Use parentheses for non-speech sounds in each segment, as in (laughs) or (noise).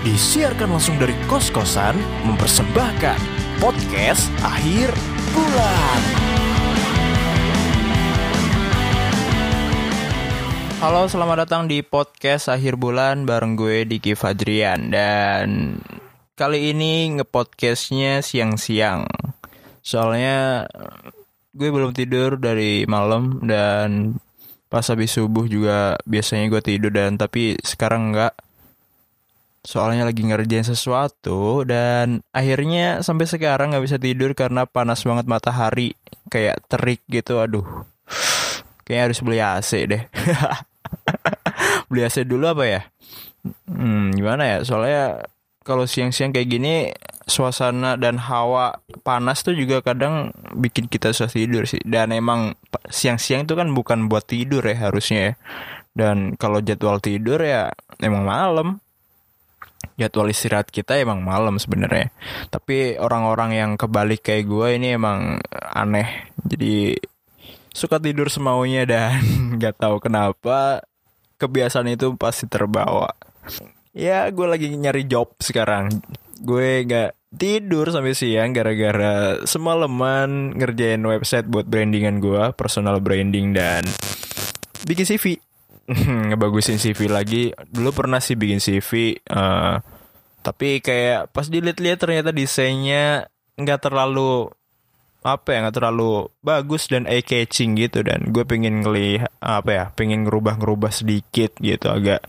Disiarkan langsung dari kos-kosan mempersembahkan podcast akhir bulan. Halo, selamat datang di podcast akhir bulan bareng gue Diki Fadrian dan kali ini ngepodcastnya siang-siang. Soalnya gue belum tidur dari malam dan pas habis subuh juga biasanya gue tidur dan tapi sekarang enggak. Soalnya lagi ngerjain sesuatu dan akhirnya sampai sekarang nggak bisa tidur karena panas banget matahari kayak terik gitu. Aduh, kayaknya harus beli AC deh. (laughs) beli AC dulu apa ya? Hmm, gimana ya? Soalnya kalau siang-siang kayak gini suasana dan hawa panas tuh juga kadang bikin kita susah tidur sih. Dan emang siang-siang itu kan bukan buat tidur ya harusnya ya. Dan kalau jadwal tidur ya emang malam. Jadwal istirahat kita emang malam sebenarnya. Tapi orang-orang yang kebalik kayak gue ini emang aneh. Jadi suka tidur semaunya dan (laughs) nggak tahu kenapa kebiasaan itu pasti terbawa. Ya gue lagi nyari job sekarang. Gue nggak tidur sampai siang gara-gara semalaman ngerjain website buat brandingan gue, personal branding dan bikin CV. (laughs) Ngebagusin CV lagi. Dulu pernah sih bikin CV, uh, tapi kayak pas dilihat-lihat ternyata desainnya nggak terlalu apa ya nggak terlalu bagus dan eye catching gitu dan gue pengen ngelihat apa ya pengen ngerubah-ngerubah sedikit gitu agak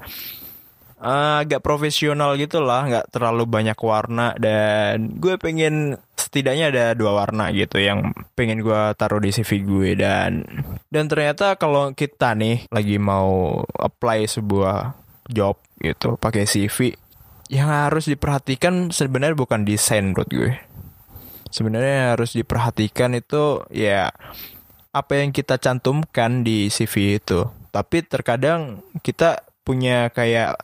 uh, agak profesional gitu lah nggak terlalu banyak warna dan gue pengen setidaknya ada dua warna gitu yang pengen gue taruh di CV gue dan dan ternyata kalau kita nih lagi mau apply sebuah job gitu pakai CV yang harus diperhatikan sebenarnya bukan desain menurut gue sebenarnya harus diperhatikan itu ya apa yang kita cantumkan di CV itu. Tapi terkadang kita punya kayak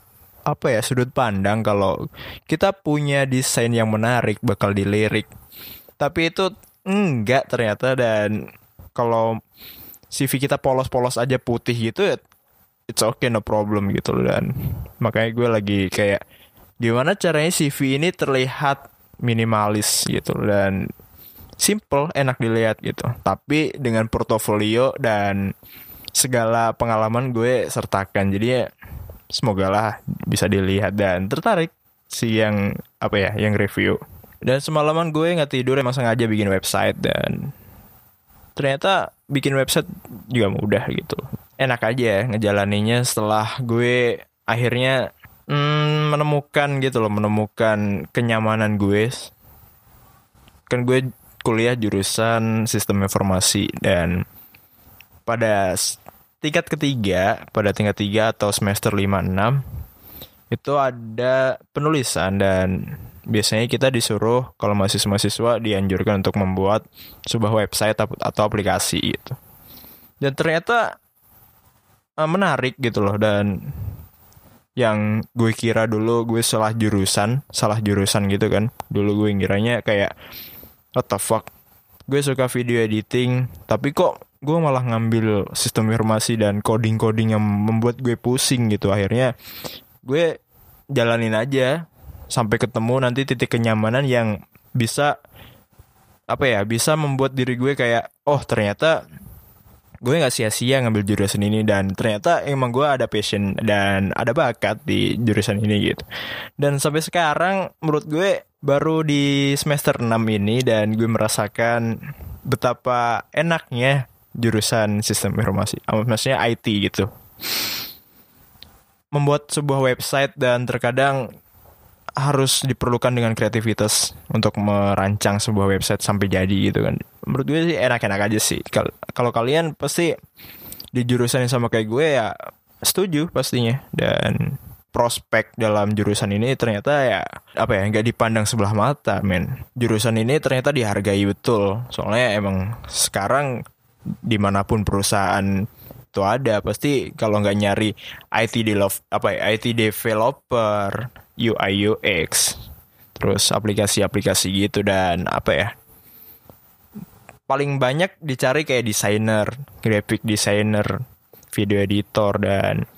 apa ya sudut pandang kalau kita punya desain yang menarik bakal dilirik. Tapi itu enggak ternyata dan kalau CV kita polos-polos aja putih gitu it's okay no problem gitu loh dan makanya gue lagi kayak gimana caranya CV ini terlihat minimalis gitu dan simple enak dilihat gitu tapi dengan portofolio dan segala pengalaman gue sertakan jadi ya semoga lah bisa dilihat dan tertarik si yang apa ya yang review. Dan semalaman gue nggak tidur emang sengaja bikin website dan ternyata bikin website juga mudah gitu. Enak aja ngejalaninya setelah gue akhirnya hmm, menemukan gitu loh menemukan kenyamanan gue. Kan gue kuliah jurusan sistem informasi dan pada tingkat ketiga pada tingkat tiga atau semester 5-6 itu ada penulisan dan biasanya kita disuruh kalau mahasiswa-mahasiswa dianjurkan untuk membuat sebuah website atau aplikasi gitu. Dan ternyata menarik gitu loh dan yang gue kira dulu gue salah jurusan salah jurusan gitu kan. Dulu gue ngiranya kayak what the fuck? Gue suka video editing tapi kok gue malah ngambil sistem informasi dan coding-coding yang membuat gue pusing gitu akhirnya gue jalanin aja sampai ketemu nanti titik kenyamanan yang bisa apa ya bisa membuat diri gue kayak oh ternyata gue nggak sia-sia ngambil jurusan ini dan ternyata emang gue ada passion dan ada bakat di jurusan ini gitu. Dan sampai sekarang menurut gue baru di semester 6 ini dan gue merasakan betapa enaknya jurusan sistem informasi. Maksudnya IT gitu. Membuat sebuah website dan terkadang harus diperlukan dengan kreativitas untuk merancang sebuah website sampai jadi gitu kan. Menurut gue sih enak-enak aja sih. Kalau kalian pasti di jurusan yang sama kayak gue ya setuju pastinya dan prospek dalam jurusan ini ternyata ya apa ya nggak dipandang sebelah mata men jurusan ini ternyata dihargai betul soalnya emang sekarang di mana pun perusahaan itu ada pasti kalau nggak nyari IT apa ya IT developer UI UX terus aplikasi-aplikasi gitu dan apa ya paling banyak dicari kayak desainer graphic designer video editor dan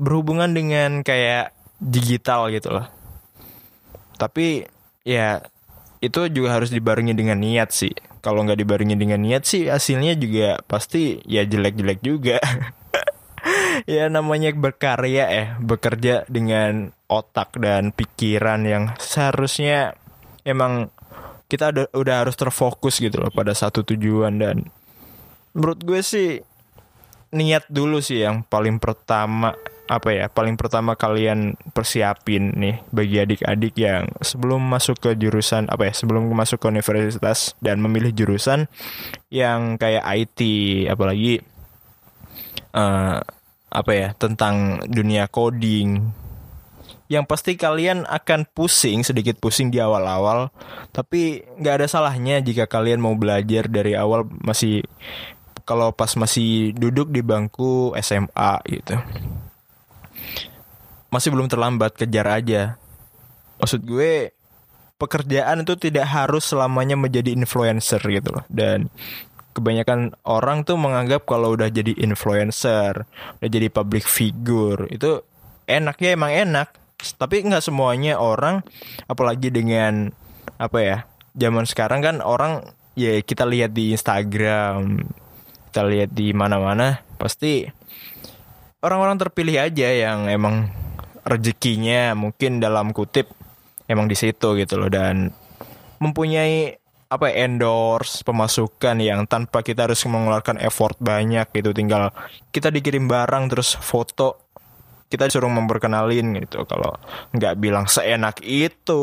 berhubungan dengan kayak digital gitu loh tapi ya itu juga harus dibarengi dengan niat sih kalau nggak dibarengi dengan niat sih hasilnya juga pasti ya jelek-jelek juga. (laughs) Ya namanya berkarya eh bekerja dengan otak dan pikiran yang seharusnya emang kita udah, udah harus terfokus gitu loh pada satu tujuan dan menurut gue sih niat dulu sih yang paling pertama apa ya paling pertama kalian persiapin nih bagi adik-adik yang sebelum masuk ke jurusan apa ya sebelum masuk ke universitas dan memilih jurusan yang kayak IT apalagi uh, apa ya tentang dunia coding. Yang pasti kalian akan pusing sedikit pusing di awal-awal tapi nggak ada salahnya jika kalian mau belajar dari awal masih kalau pas masih duduk di bangku SMA gitu masih belum terlambat kejar aja. Maksud gue pekerjaan itu tidak harus selamanya menjadi influencer gitu loh. Dan kebanyakan orang tuh menganggap kalau udah jadi influencer udah jadi public figure itu enaknya emang enak. Tapi nggak semuanya orang apalagi dengan apa ya zaman sekarang kan orang ya kita lihat di Instagram kita lihat di mana-mana pasti orang-orang terpilih aja yang emang rezekinya mungkin dalam kutip emang di situ gitu loh dan mempunyai apa ya, endorse pemasukan yang tanpa kita harus mengeluarkan effort banyak gitu. Tinggal kita dikirim barang terus foto kita disuruh memperkenalin gitu. Kalau nggak bilang seenak itu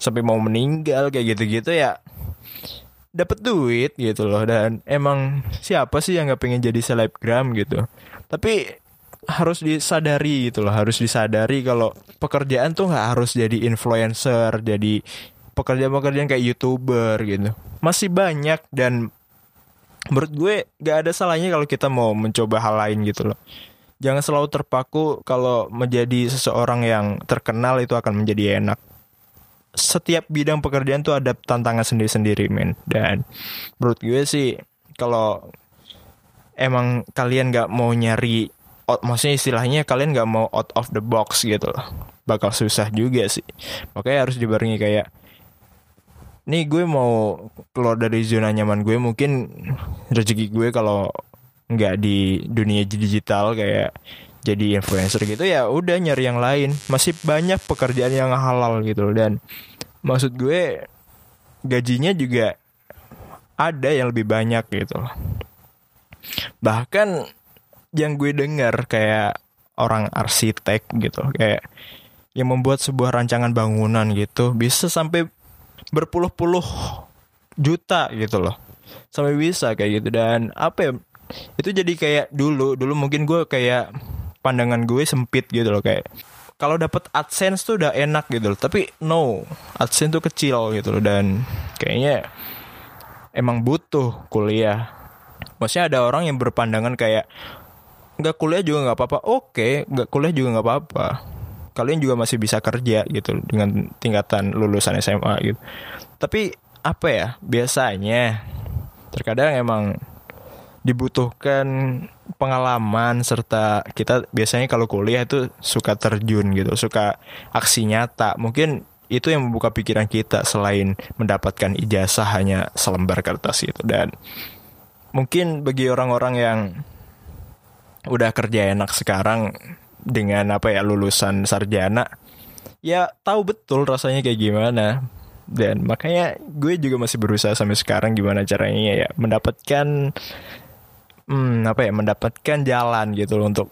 sampai mau meninggal kayak gitu-gitu ya dapat duit gitu loh. Dan emang siapa sih yang nggak pengen jadi selebgram gitu? Tapi harus disadari gitu loh harus disadari kalau pekerjaan tuh nggak harus jadi influencer jadi pekerjaan-pekerjaan kayak youtuber gitu masih banyak dan menurut gue nggak ada salahnya kalau kita mau mencoba hal lain gitu loh jangan selalu terpaku kalau menjadi seseorang yang terkenal itu akan menjadi enak. Setiap bidang pekerjaan tuh ada tantangan sendiri-sendiri, men. Dan menurut gue sih kalau emang kalian nggak mau nyari out, maksudnya istilahnya kalian nggak mau out of the box gitu loh. Bakal susah juga sih. Makanya harus dibarengi kayak nih gue mau keluar dari zona nyaman gue mungkin rezeki gue kalau nggak di dunia digital kayak jadi influencer gitu ya udah nyari yang lain. Masih banyak pekerjaan yang halal gitu dan maksud gue gajinya juga ada yang lebih banyak gitu bahkan yang gue dengar kayak orang arsitek gitu kayak yang membuat sebuah rancangan bangunan gitu bisa sampai berpuluh-puluh juta gitu loh. Sampai bisa kayak gitu. Dan apa ya itu jadi kayak dulu dulu mungkin gue kayak pandangan gue sempit gitu loh kayak kalau dapat adsense tuh udah enak gitu loh. Tapi no adsense tuh kecil gitu loh. Dan kayaknya emang butuh kuliah. Maksudnya ada orang yang berpandangan kayak nggak kuliah juga nggak apa-apa. Oke nggak kuliah juga nggak apa-apa. Kalian juga masih bisa kerja gitu dengan tingkatan lulusan SMA gitu. Tapi apa ya biasanya terkadang emang dibutuhkan pengalaman serta kita biasanya kalau kuliah itu suka terjun gitu, suka aksi nyata. Mungkin itu yang membuka pikiran kita selain mendapatkan ijazah hanya selembar kertas itu. Dan mungkin bagi orang-orang yang udah kerja enak sekarang dengan apa ya lulusan sarjana ya tahu betul rasanya kayak gimana. Dan makanya gue juga masih berusaha sampai sekarang gimana caranya ya mendapatkan hmm, apa ya mendapatkan jalan gitu loh untuk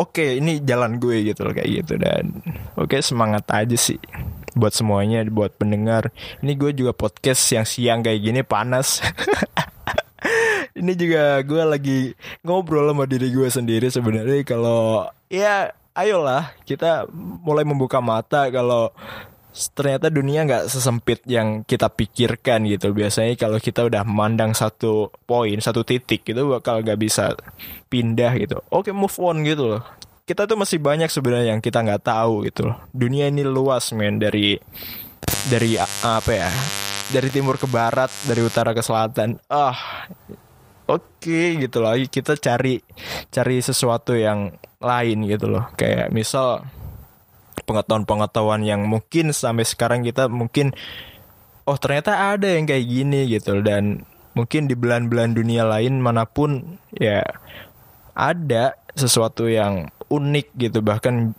oke okay, ini jalan gue gitu loh kayak gitu. Dan oke okay, semangat aja sih buat semuanya buat pendengar. Ini gue juga podcast yang siang kayak gini panas (laughs) ini juga gue lagi ngobrol sama diri gue sendiri sebenarnya. Kalau ya ayolah kita mulai membuka mata kalau ternyata dunia nggak sesempit yang kita pikirkan gitu. Biasanya kalau kita udah memandang satu poin satu titik gitu bakal nggak bisa pindah gitu. Oke move on gitu loh. Kita tuh masih banyak sebenarnya yang kita nggak tahu gitu loh. Dunia ini luas men dari dari apa ya dari timur ke barat dari utara ke selatan. Ah okay, gitu loh. Kita cari cari sesuatu yang lain gitu loh. Kayak misal pengetahuan-pengetahuan yang mungkin sampai sekarang kita mungkin oh ternyata ada yang kayak gini gitu dan mungkin di belahan-belahan dunia lain mana pun ya ada sesuatu yang unik gitu. Bahkan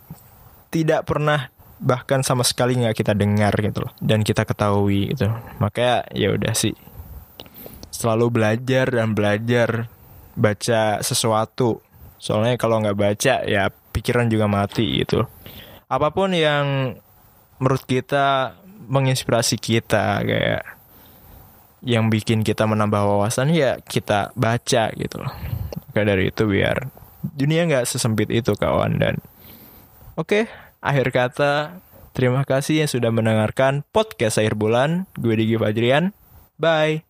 tidak pernah bahkan sama sekali nggak kita dengar gitu loh. Dan kita ketahui gitu. Makanya ya udah sih selalu belajar dan belajar baca sesuatu. Soalnya kalau nggak baca ya pikiran juga mati gitu. Apa pun yang menurut kita menginspirasi kita kayak yang bikin kita menambah wawasan ya kita baca gitu loh. Kayak dari itu biar dunia nggak sesempit itu kawan. Dan oke akhir kata terima kasih yang sudah mendengarkan podcast akhir bulan. Gue Digi Fajrian. Bye